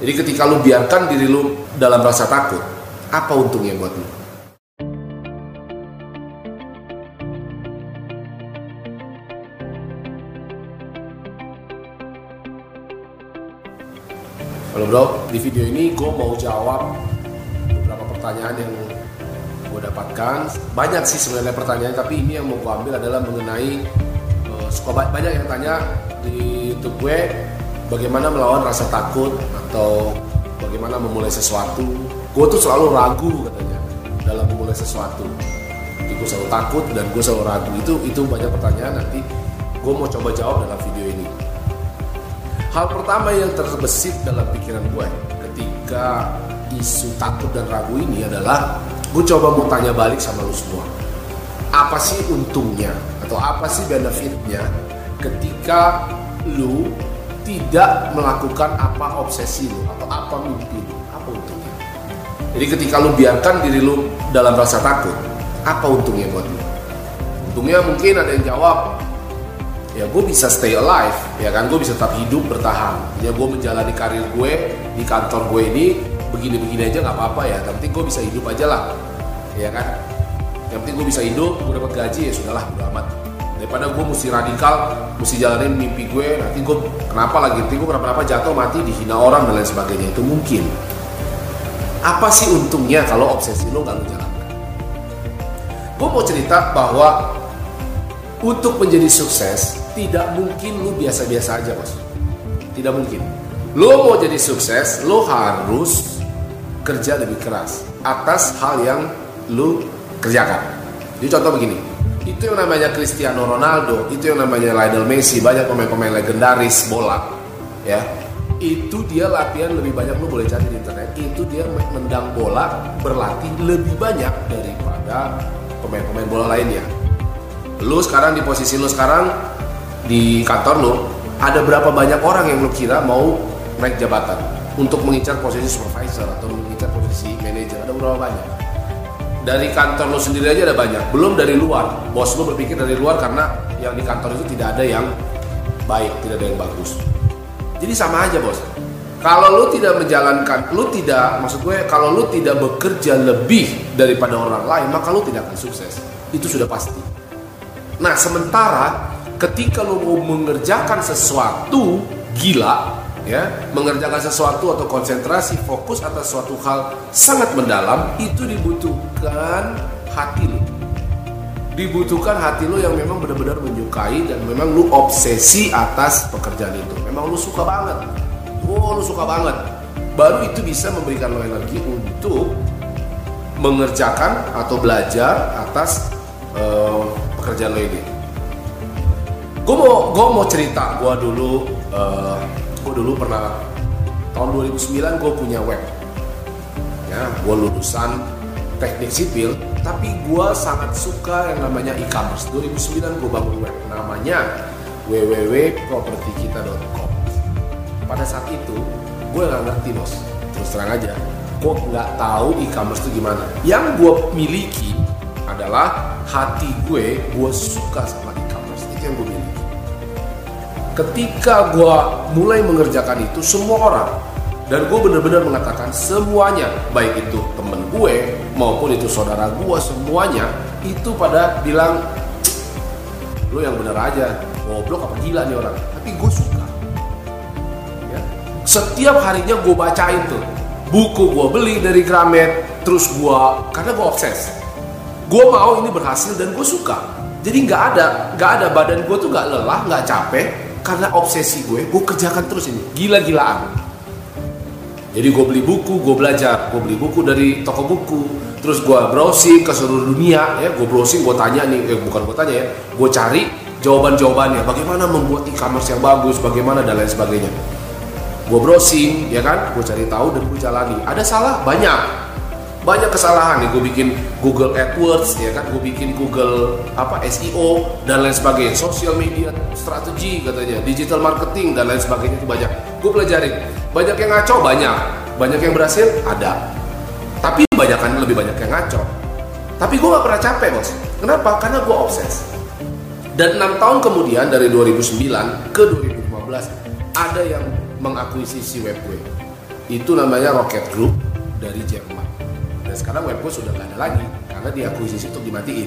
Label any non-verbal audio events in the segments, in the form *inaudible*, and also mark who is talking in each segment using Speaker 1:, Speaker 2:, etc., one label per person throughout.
Speaker 1: Jadi ketika lu biarkan diri lu dalam rasa takut, apa untungnya buat lu? Halo bro, di video ini gue mau jawab beberapa pertanyaan yang gue dapatkan. Banyak sih sebenarnya pertanyaan, tapi ini yang mau gue ambil adalah mengenai uh, suka ba- banyak yang tanya di YouTube gue bagaimana melawan rasa takut atau bagaimana memulai sesuatu. Gue tuh selalu ragu katanya dalam memulai sesuatu. Jadi gue selalu takut dan gue selalu ragu. Itu itu banyak pertanyaan nanti gue mau coba jawab dalam video ini. Hal pertama yang terbesit dalam pikiran gue ketika isu takut dan ragu ini adalah gue coba mau tanya balik sama lu semua. Apa sih untungnya atau apa sih benefitnya ketika lu tidak melakukan apa obsesi lu atau apa mimpi lu? Apa untungnya? Jadi ketika lu biarkan diri lu dalam rasa takut, apa untungnya buat lu? Untungnya mungkin ada yang jawab, ya gue bisa stay alive ya kan gue bisa tetap hidup bertahan ya gue menjalani karir gue di kantor gue ini begini-begini aja nggak apa-apa ya penting gue bisa hidup aja lah ya kan yang penting gue bisa hidup gue dapat gaji ya sudahlah udah amat daripada gue mesti radikal mesti jalanin mimpi gue nanti gue kenapa lagi? Nanti gue kenapa-napa jatuh mati dihina orang dan lain sebagainya. Itu mungkin. Apa sih untungnya kalau obsesi lo nggak lo jalankan? Gue mau cerita bahwa untuk menjadi sukses tidak mungkin lu biasa-biasa aja bos. Tidak mungkin. Lu mau jadi sukses lu harus kerja lebih keras atas hal yang lu kerjakan. Jadi contoh begini itu yang namanya Cristiano Ronaldo itu yang namanya Lionel Messi banyak pemain-pemain legendaris bola ya. Itu dia latihan lebih banyak lu boleh cari di internet. Itu dia mendang bola berlatih lebih banyak daripada pemain-pemain bola lainnya. Lu sekarang di posisi lu sekarang di kantor lu ada berapa banyak orang yang lu kira mau naik jabatan? Untuk mengincar posisi supervisor atau mengincar posisi manajer ada berapa banyak dari kantor lu sendiri aja ada banyak. Belum dari luar. Bos lu berpikir dari luar karena yang di kantor itu tidak ada yang baik tidak ada yang bagus. Jadi sama aja bos. Kalau lu tidak menjalankan lu tidak maksud gue kalau lu tidak bekerja lebih daripada orang lain maka lu tidak akan sukses. Itu sudah pasti. Nah, sementara ketika lo mau mengerjakan sesuatu gila, ya, mengerjakan sesuatu atau konsentrasi fokus atas suatu hal sangat mendalam, itu dibutuhkan hati lo. Dibutuhkan hati lo yang memang benar-benar menyukai dan memang lo obsesi atas pekerjaan itu. Memang lo suka banget. Oh, lo suka banget. Baru itu bisa memberikan lo energi untuk mengerjakan atau belajar atas uh, pekerjaan lo ini. Gue mau gue mau cerita gue dulu uh, gue dulu pernah tahun 2009 gue punya web. Ya, gue lulusan teknik sipil, tapi gue sangat suka yang namanya e-commerce. 2009 gue bangun web, namanya www.propertikita.com. Pada saat itu gue nggak ngerti bos, terus terang aja, gue nggak tahu e-commerce itu gimana. Yang gue miliki adalah hati gue, gue suka sama e-commerce itu yang gue miliki. Ketika gue mulai mengerjakan itu, semua orang dan gue benar-benar mengatakan semuanya, baik itu temen gue maupun itu saudara gue, semuanya itu pada bilang, lo yang bener aja, goblok apa gila nih orang. Tapi gue suka. Ya. Setiap harinya gue bacain tuh buku gue beli dari Gramet, terus gue karena gue obses gue mau ini berhasil dan gue suka jadi nggak ada nggak ada badan gue tuh nggak lelah nggak capek karena obsesi gue gue kerjakan terus ini. Gila-gilaan. Jadi gue beli buku gue belajar. Gue beli buku dari toko buku. Terus gue browsing ke seluruh dunia ya. Gue browsing gue tanya nih. Eh, bukan gue tanya ya. Gue cari jawaban-jawabannya. Bagaimana membuat e-commerce yang bagus bagaimana dan lain sebagainya. Gue browsing ya kan? Gue cari tahu dan gue jalani. Ada salah? Banyak banyak kesalahan nih gue bikin Google AdWords ya kan? Gue bikin Google apa SEO dan lain sebagainya. Social media strategi katanya. Digital marketing dan lain sebagainya itu banyak. Gue pelajarin. Banyak yang ngaco? Banyak. Banyak yang berhasil? Ada. Tapi banyak kan lebih banyak yang ngaco. Tapi gue gak pernah capek bos. Kenapa? Karena gue obses. Dan enam tahun kemudian dari 2009 ke 2015 ada yang mengakuisisi web gue. Itu namanya Rocket Group dari Jerman dan sekarang web gue sudah nggak ada lagi karena diakuisisi untuk dimatiin.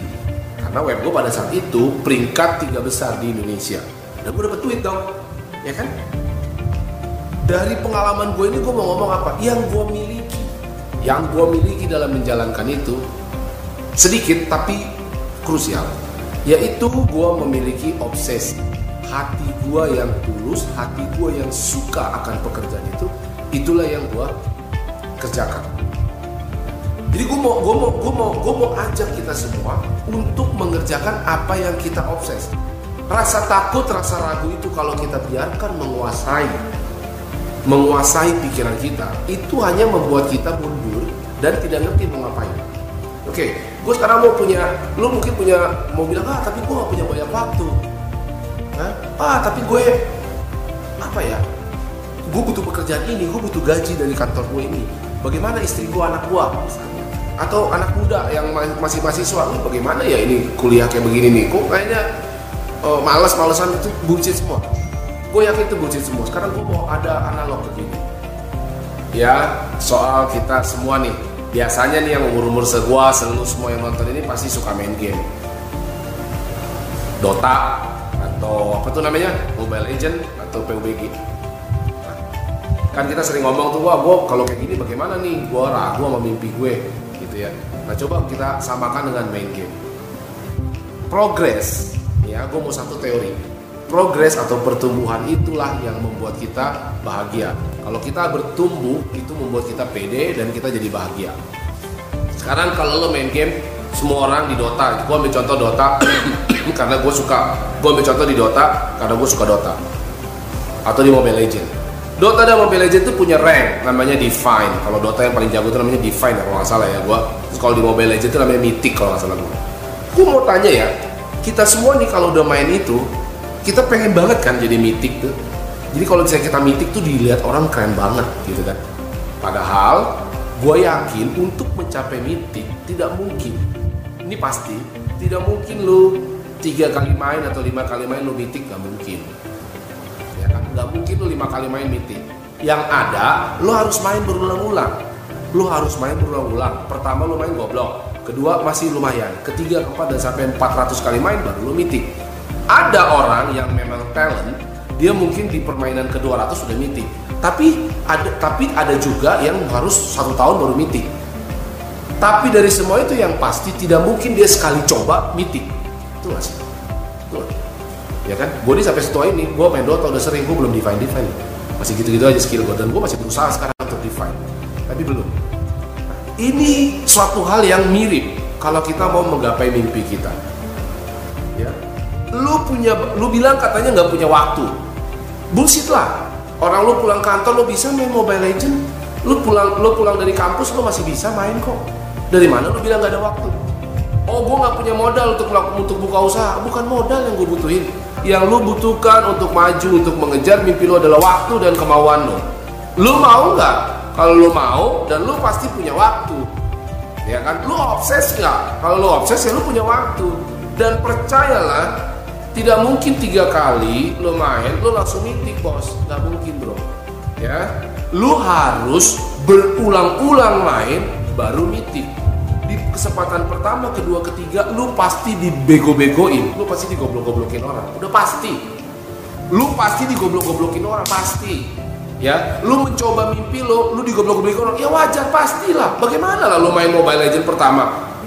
Speaker 1: Karena web gue pada saat itu peringkat tiga besar di Indonesia. Dan gue dapet tweet dong ya kan? Dari pengalaman gue ini gue mau ngomong apa? Yang gue miliki. Yang gue miliki dalam menjalankan itu sedikit tapi krusial. Yaitu gue memiliki obsesi. Hati gue yang tulus hati gue yang suka akan pekerjaan itu itulah yang gue kerjakan jadi gue mau, gue mau, gue mau, gue mau ajak kita semua untuk mengerjakan apa yang kita obses. Rasa takut, rasa ragu itu kalau kita biarkan menguasai, menguasai pikiran kita, itu hanya membuat kita mundur dan tidak ngerti mau ngapain. Oke, gue sekarang mau punya, lu mungkin punya, mau bilang ah tapi gue gak punya banyak waktu. Hah? Ah tapi gue apa ya? Gue butuh pekerjaan ini, gue butuh gaji dari kantor gue ini. Bagaimana istri gue, anak gue? Atau anak muda yang masih mahasiswa oh, bagaimana ya ini kuliah kayak begini nih? Kok kayaknya oh, males-malesan itu bullshit semua. Gue yakin itu bullshit semua. Sekarang gue mau ada analog begini ya soal kita semua nih. Biasanya nih yang umur-umur segua seluruh semua yang nonton ini pasti suka main game. Dota atau apa tuh namanya? Mobile Legend atau PUBG nah, kan kita sering ngomong tuh wah gue kalau kayak gini bagaimana nih? Gue ragu sama mimpi gue gitu ya. Nah coba kita samakan dengan main game. Progress, ya, gue mau satu teori. Progress atau pertumbuhan itulah yang membuat kita bahagia. Kalau kita bertumbuh itu membuat kita pede dan kita jadi bahagia. Sekarang kalau lo main game, semua orang di Dota, gue ambil contoh Dota *clears throat* karena gue suka. Gue ambil contoh di Dota karena gue suka Dota. Atau di Mobile Legends Dota dan Mobile Legends itu punya rank namanya Divine. Kalau Dota yang paling jago itu namanya Divine kalau nggak salah ya. Gua kalau di Mobile Legends itu namanya Mythic kalau nggak salah gua. Gua mau tanya ya, kita semua nih kalau udah main itu, kita pengen banget kan jadi Mythic tuh. Jadi kalau misalnya kita Mythic tuh dilihat orang keren banget gitu kan. Padahal gue yakin untuk mencapai Mythic tidak mungkin. Ini pasti tidak mungkin lu tiga kali main atau lima kali main lu Mythic gak mungkin nggak mungkin lo lima kali main meeting. Yang ada lo harus main berulang-ulang. Lo harus main berulang-ulang. Pertama lo main goblok. Kedua masih lumayan. Ketiga keempat dan sampai 400 kali main baru lo meeting. Ada orang yang memang talent dia mungkin di permainan ke 200 sudah meeting. Tapi ada tapi ada juga yang harus satu tahun baru meeting. Tapi dari semua itu yang pasti tidak mungkin dia sekali coba meeting. Itu masih ya kan? Gue nih sampai setua ini gue main Dota udah sering gue belum define define. Masih gitu-gitu aja skill gue dan gue masih berusaha sekarang untuk define. Tapi belum. Ini suatu hal yang mirip kalau kita mau menggapai mimpi kita. Ya. Lu punya lu bilang katanya nggak punya waktu. Bullshit lah. Orang lu pulang kantor lu bisa main Mobile Legend lu pulang lu pulang dari kampus lu masih bisa main kok. Dari mana lu bilang nggak ada waktu? Oh gue nggak punya modal untuk untuk buka usaha. Bukan modal yang gue butuhin yang lu butuhkan untuk maju untuk mengejar mimpi lu adalah waktu dan kemauan lu. Lu mau nggak? Kalau lu mau dan lu pasti punya waktu. Ya kan? Lu obses nggak? Kalau lu obses ya lu punya waktu. Dan percayalah tidak mungkin tiga kali lu main lu langsung mitik bos. Nggak mungkin bro. Ya? Lu harus berulang-ulang main baru mitik di kesempatan pertama, kedua, ketiga, lu pasti dibego-begoin, lu pasti digoblok-goblokin orang, udah pasti. Lu pasti digoblok-goblokin orang, pasti. Ya, lu mencoba mimpi lo, lu digoblok-goblokin orang, ya wajar pastilah. Bagaimana lah lu main Mobile Legend pertama?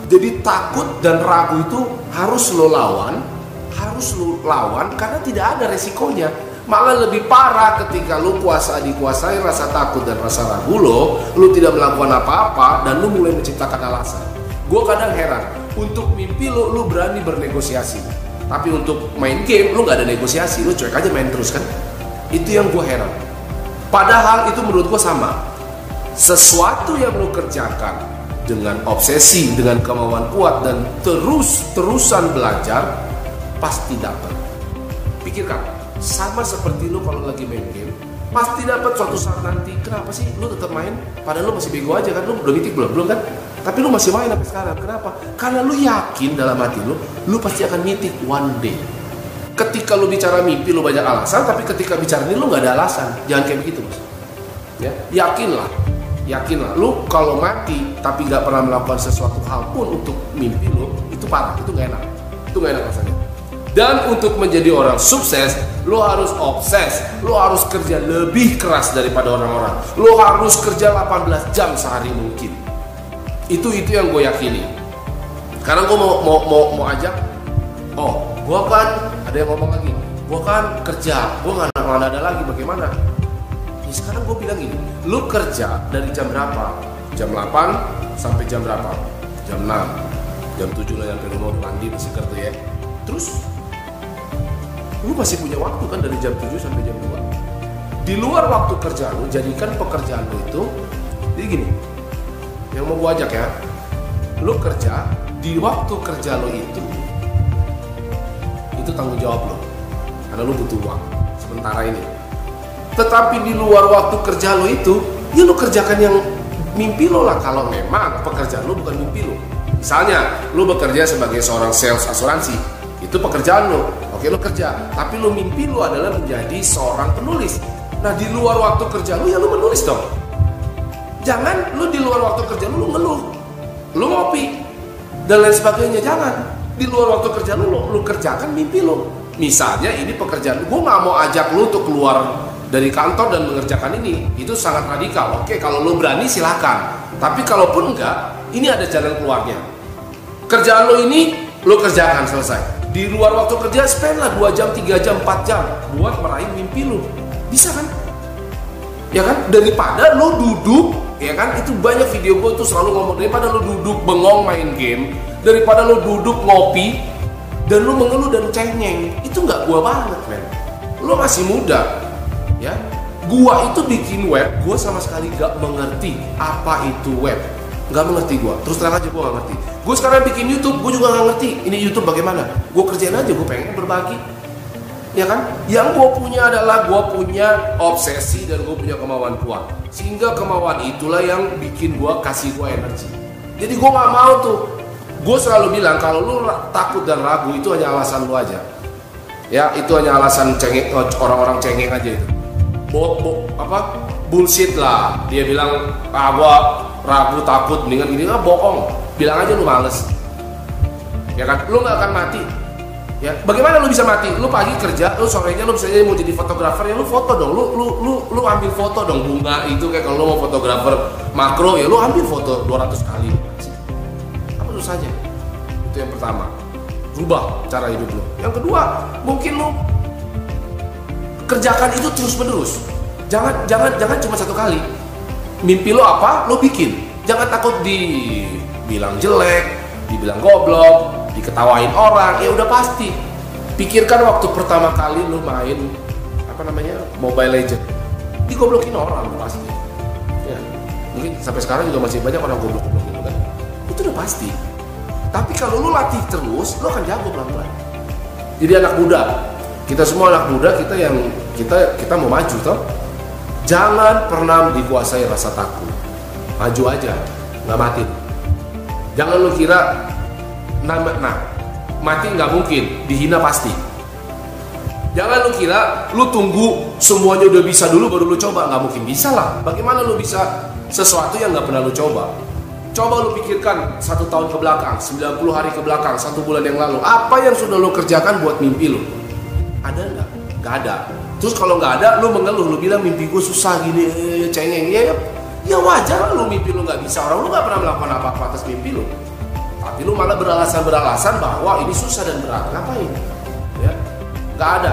Speaker 1: Jadi takut dan ragu itu harus lo lawan, harus lo lawan karena tidak ada resikonya malah lebih parah ketika lu puasa dikuasai rasa takut dan rasa ragu lo lu tidak melakukan apa-apa dan lu mulai menciptakan alasan. Gue kadang heran untuk mimpi lu lu berani bernegosiasi. Tapi untuk main game lu nggak ada negosiasi lu cuek aja main terus kan? Itu yang gue heran. Padahal itu menurut gue sama. Sesuatu yang lo kerjakan dengan obsesi, dengan kemauan kuat dan terus-terusan belajar pasti dapat. Pikirkan, sama seperti lo kalau lagi main game, pasti dapat suatu saat nanti. Kenapa sih lo tetap main? Padahal lo masih bego aja kan, lo belum mitik belum, belum kan? Tapi lu masih main sampai sekarang. Kenapa? Karena lu yakin dalam hati lu, lu pasti akan mitik one day. Ketika lu bicara mimpi lu banyak alasan, tapi ketika bicara ini lu nggak ada alasan. Jangan kayak begitu, bos. Ya, yakinlah, yakinlah. Lu kalau mati tapi nggak pernah melakukan sesuatu hal pun untuk mimpi lu, itu parah, itu nggak enak, itu nggak enak rasanya. Dan untuk menjadi orang sukses, lu harus obses, lu harus kerja lebih keras daripada orang-orang. Lu harus kerja 18 jam sehari mungkin. Itu itu yang gue yakini. Karena gue mau mau mau mau ajak. Oh gue kan ada yang ngomong lagi. Gue kan kerja gue nggak nggak ada lagi bagaimana? Ya sekarang gue bilang gini lu kerja dari jam berapa? Jam 8 sampai jam berapa? Jam 6 jam 7 lah sampai rumah mandi masih kerja ya. Terus lu masih punya waktu kan dari jam 7 sampai jam 2 di luar waktu kerja lu jadikan pekerjaan lu itu jadi gini yang mau gue ajak ya lu kerja di waktu kerja lo itu itu tanggung jawab lo karena lo butuh uang sementara ini. Tetapi di luar waktu kerja lo itu ya lo kerjakan yang mimpi lo lah. Kalau memang pekerjaan lo bukan mimpi lo misalnya lo bekerja sebagai seorang sales asuransi itu pekerjaan lo oke lo kerja tapi lo mimpi lo adalah menjadi seorang penulis nah di luar waktu kerja lo ya lo menulis dong Jangan lu di luar waktu kerja lu, lu ngeluh. Lu ngopi dan lain sebagainya. Jangan. Di luar waktu kerja lu, lu, lu kerjakan mimpi lu. Misalnya ini pekerjaan, gue nggak mau ajak lu untuk keluar dari kantor dan mengerjakan ini. Itu sangat radikal. Oke, kalau lu berani silahkan. Tapi kalaupun enggak, ini ada jalan keluarnya. Kerjaan lu ini, lu kerjakan selesai. Di luar waktu kerja, spend lah 2 jam, 3 jam, 4 jam buat meraih mimpi lu. Bisa kan? Ya kan? Daripada lu duduk ya kan? Itu banyak video gue tuh selalu ngomong daripada lo duduk bengong main game daripada lo duduk ngopi dan lo mengeluh dan cengeng. Itu nggak gua banget men. Lo masih muda ya. Gua itu bikin web gua sama sekali gak mengerti apa itu web. Nggak mengerti gua. Terus terang aja gua gak ngerti gua sekarang bikin YouTube gua juga gak ngerti ini YouTube bagaimana gua kerjain aja gua pengen berbagi ya kan? Yang gue punya adalah gue punya obsesi dan gue punya kemauan kuat. Sehingga kemauan itulah yang bikin gue kasih gue energi. Jadi gue nggak mau tuh. Gue selalu bilang kalau lu takut dan ragu itu hanya alasan lu aja. Ya itu hanya alasan cengeng orang-orang cengeng aja itu. Bo, bo apa? Bullshit lah. Dia bilang ah gue ragu takut mendingan gini ah bohong. Bilang aja lu males. Ya kan? Lu nggak akan mati. Ya bagaimana lu bisa mati? Lu pagi kerja lu sorenya lu misalnya mau jadi fotografer ya lu foto dong. Lu lu lu lu ambil foto dong. Bunga itu kayak kalau lu mau fotografer makro ya lu ambil foto 200 kali. Apa susahnya? Itu yang pertama. Rubah cara hidup lu. Yang kedua mungkin lu kerjakan itu terus menerus jangan jangan jangan cuma satu kali. Mimpi lu apa? Lu bikin. Jangan takut dibilang jelek dibilang goblok diketawain orang ya udah pasti. Pikirkan waktu pertama kali lu main apa namanya Mobile Legend digoblokin orang pasti. Ya mungkin sampai sekarang juga masih banyak orang goblok-goblok gitu kan itu udah pasti. Tapi kalau lu latih terus lu akan jago pelan-pelan. Jadi anak muda kita semua anak muda kita yang kita kita mau maju toh. Jangan pernah dikuasai rasa takut. Maju aja nggak mati jangan lu kira nah, nah mati nggak mungkin dihina pasti. Jangan lu kira lu tunggu semuanya udah bisa dulu baru lu coba nggak mungkin bisa lah. Bagaimana lu bisa sesuatu yang nggak pernah lu coba? Coba lu pikirkan satu tahun ke belakang 90 hari ke belakang satu bulan yang lalu apa yang sudah lu kerjakan buat mimpi lu? Ada nggak? Nggak ada. Terus kalau nggak ada lu mengeluh lu bilang mimpi gue susah gini cengeng. Ya ya wajar lu mimpi lu nggak bisa orang lu nggak pernah melakukan apa-apa atas mimpi lu tapi lu malah beralasan-beralasan bahwa ini susah dan berat. Ngapain? Ya, nggak ada.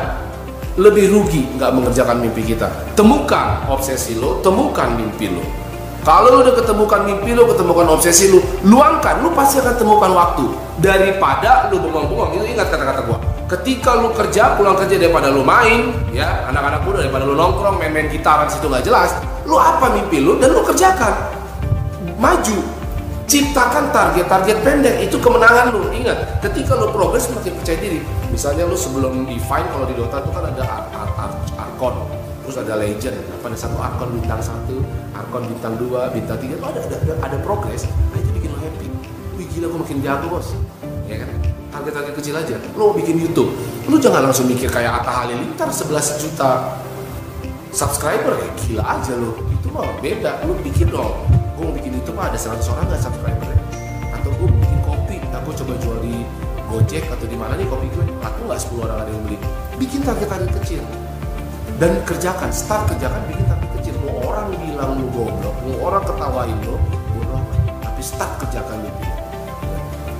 Speaker 1: Lebih rugi nggak mengerjakan mimpi kita. Temukan obsesi lo, temukan mimpi lo. Kalau lu udah ketemukan mimpi lo, ketemukan obsesi lu, luangkan, lu pasti akan temukan waktu daripada lu bengong-bengong. Itu ingat kata-kata gua. Ketika lu kerja pulang kerja daripada lu main ya anak-anak muda daripada lu nongkrong main-main gitaran situ nggak jelas lu apa mimpi lu dan lu kerjakan. Maju. Ciptakan target-target pendek itu kemenangan lu. Ingat ketika lu progres makin percaya diri. Misalnya lu sebelum define kalau di Dota itu kan ada ar ar ar arkon. Terus ada legend pada satu arkon bintang satu arkon bintang dua bintang tiga. Ada ada ada, ada progres. Nah itu bikin lu happy. Wih gila gue makin jago bos. Ya kan target-target kecil aja. Mau bikin YouTube lu jangan langsung mikir kayak Atta Halilintar 11 juta subscriber. Ya gila aja lu. Itu mah beda. Lu bikin dong. Gue mau bikin YouTube ada 100 orang nggak subscriber ya? atau gue bikin kopi? Aku coba jual di Gojek atau di mana nih kopi gue aku nggak 10 orang ada yang beli? Bikin target-target kecil. Dan kerjakan start kerjakan bikin target kecil. Mau orang bilang lu goblok mau orang ketawain bodoh amat. tapi start kerjakan lu.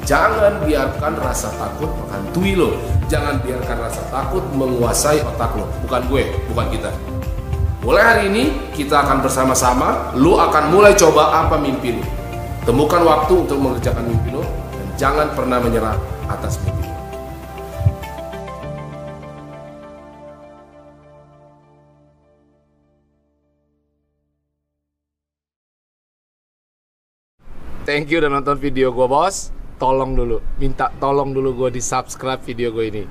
Speaker 1: Jangan biarkan rasa takut menghantui lo. Jangan biarkan rasa takut menguasai otak lo. Bukan gue, bukan kita. Mulai hari ini kita akan bersama-sama. Lo akan mulai coba apa mimpi lo. Temukan waktu untuk mengerjakan mimpi lo dan jangan pernah menyerah atas mimpi. Thank you udah nonton video gue bos Tolong dulu, minta tolong dulu gue di subscribe video gue ini.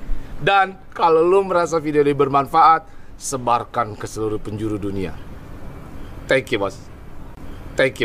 Speaker 1: Dan kalau lu merasa video ini bermanfaat Sebarkan ke seluruh penjuru dunia. Thank you bos Thank you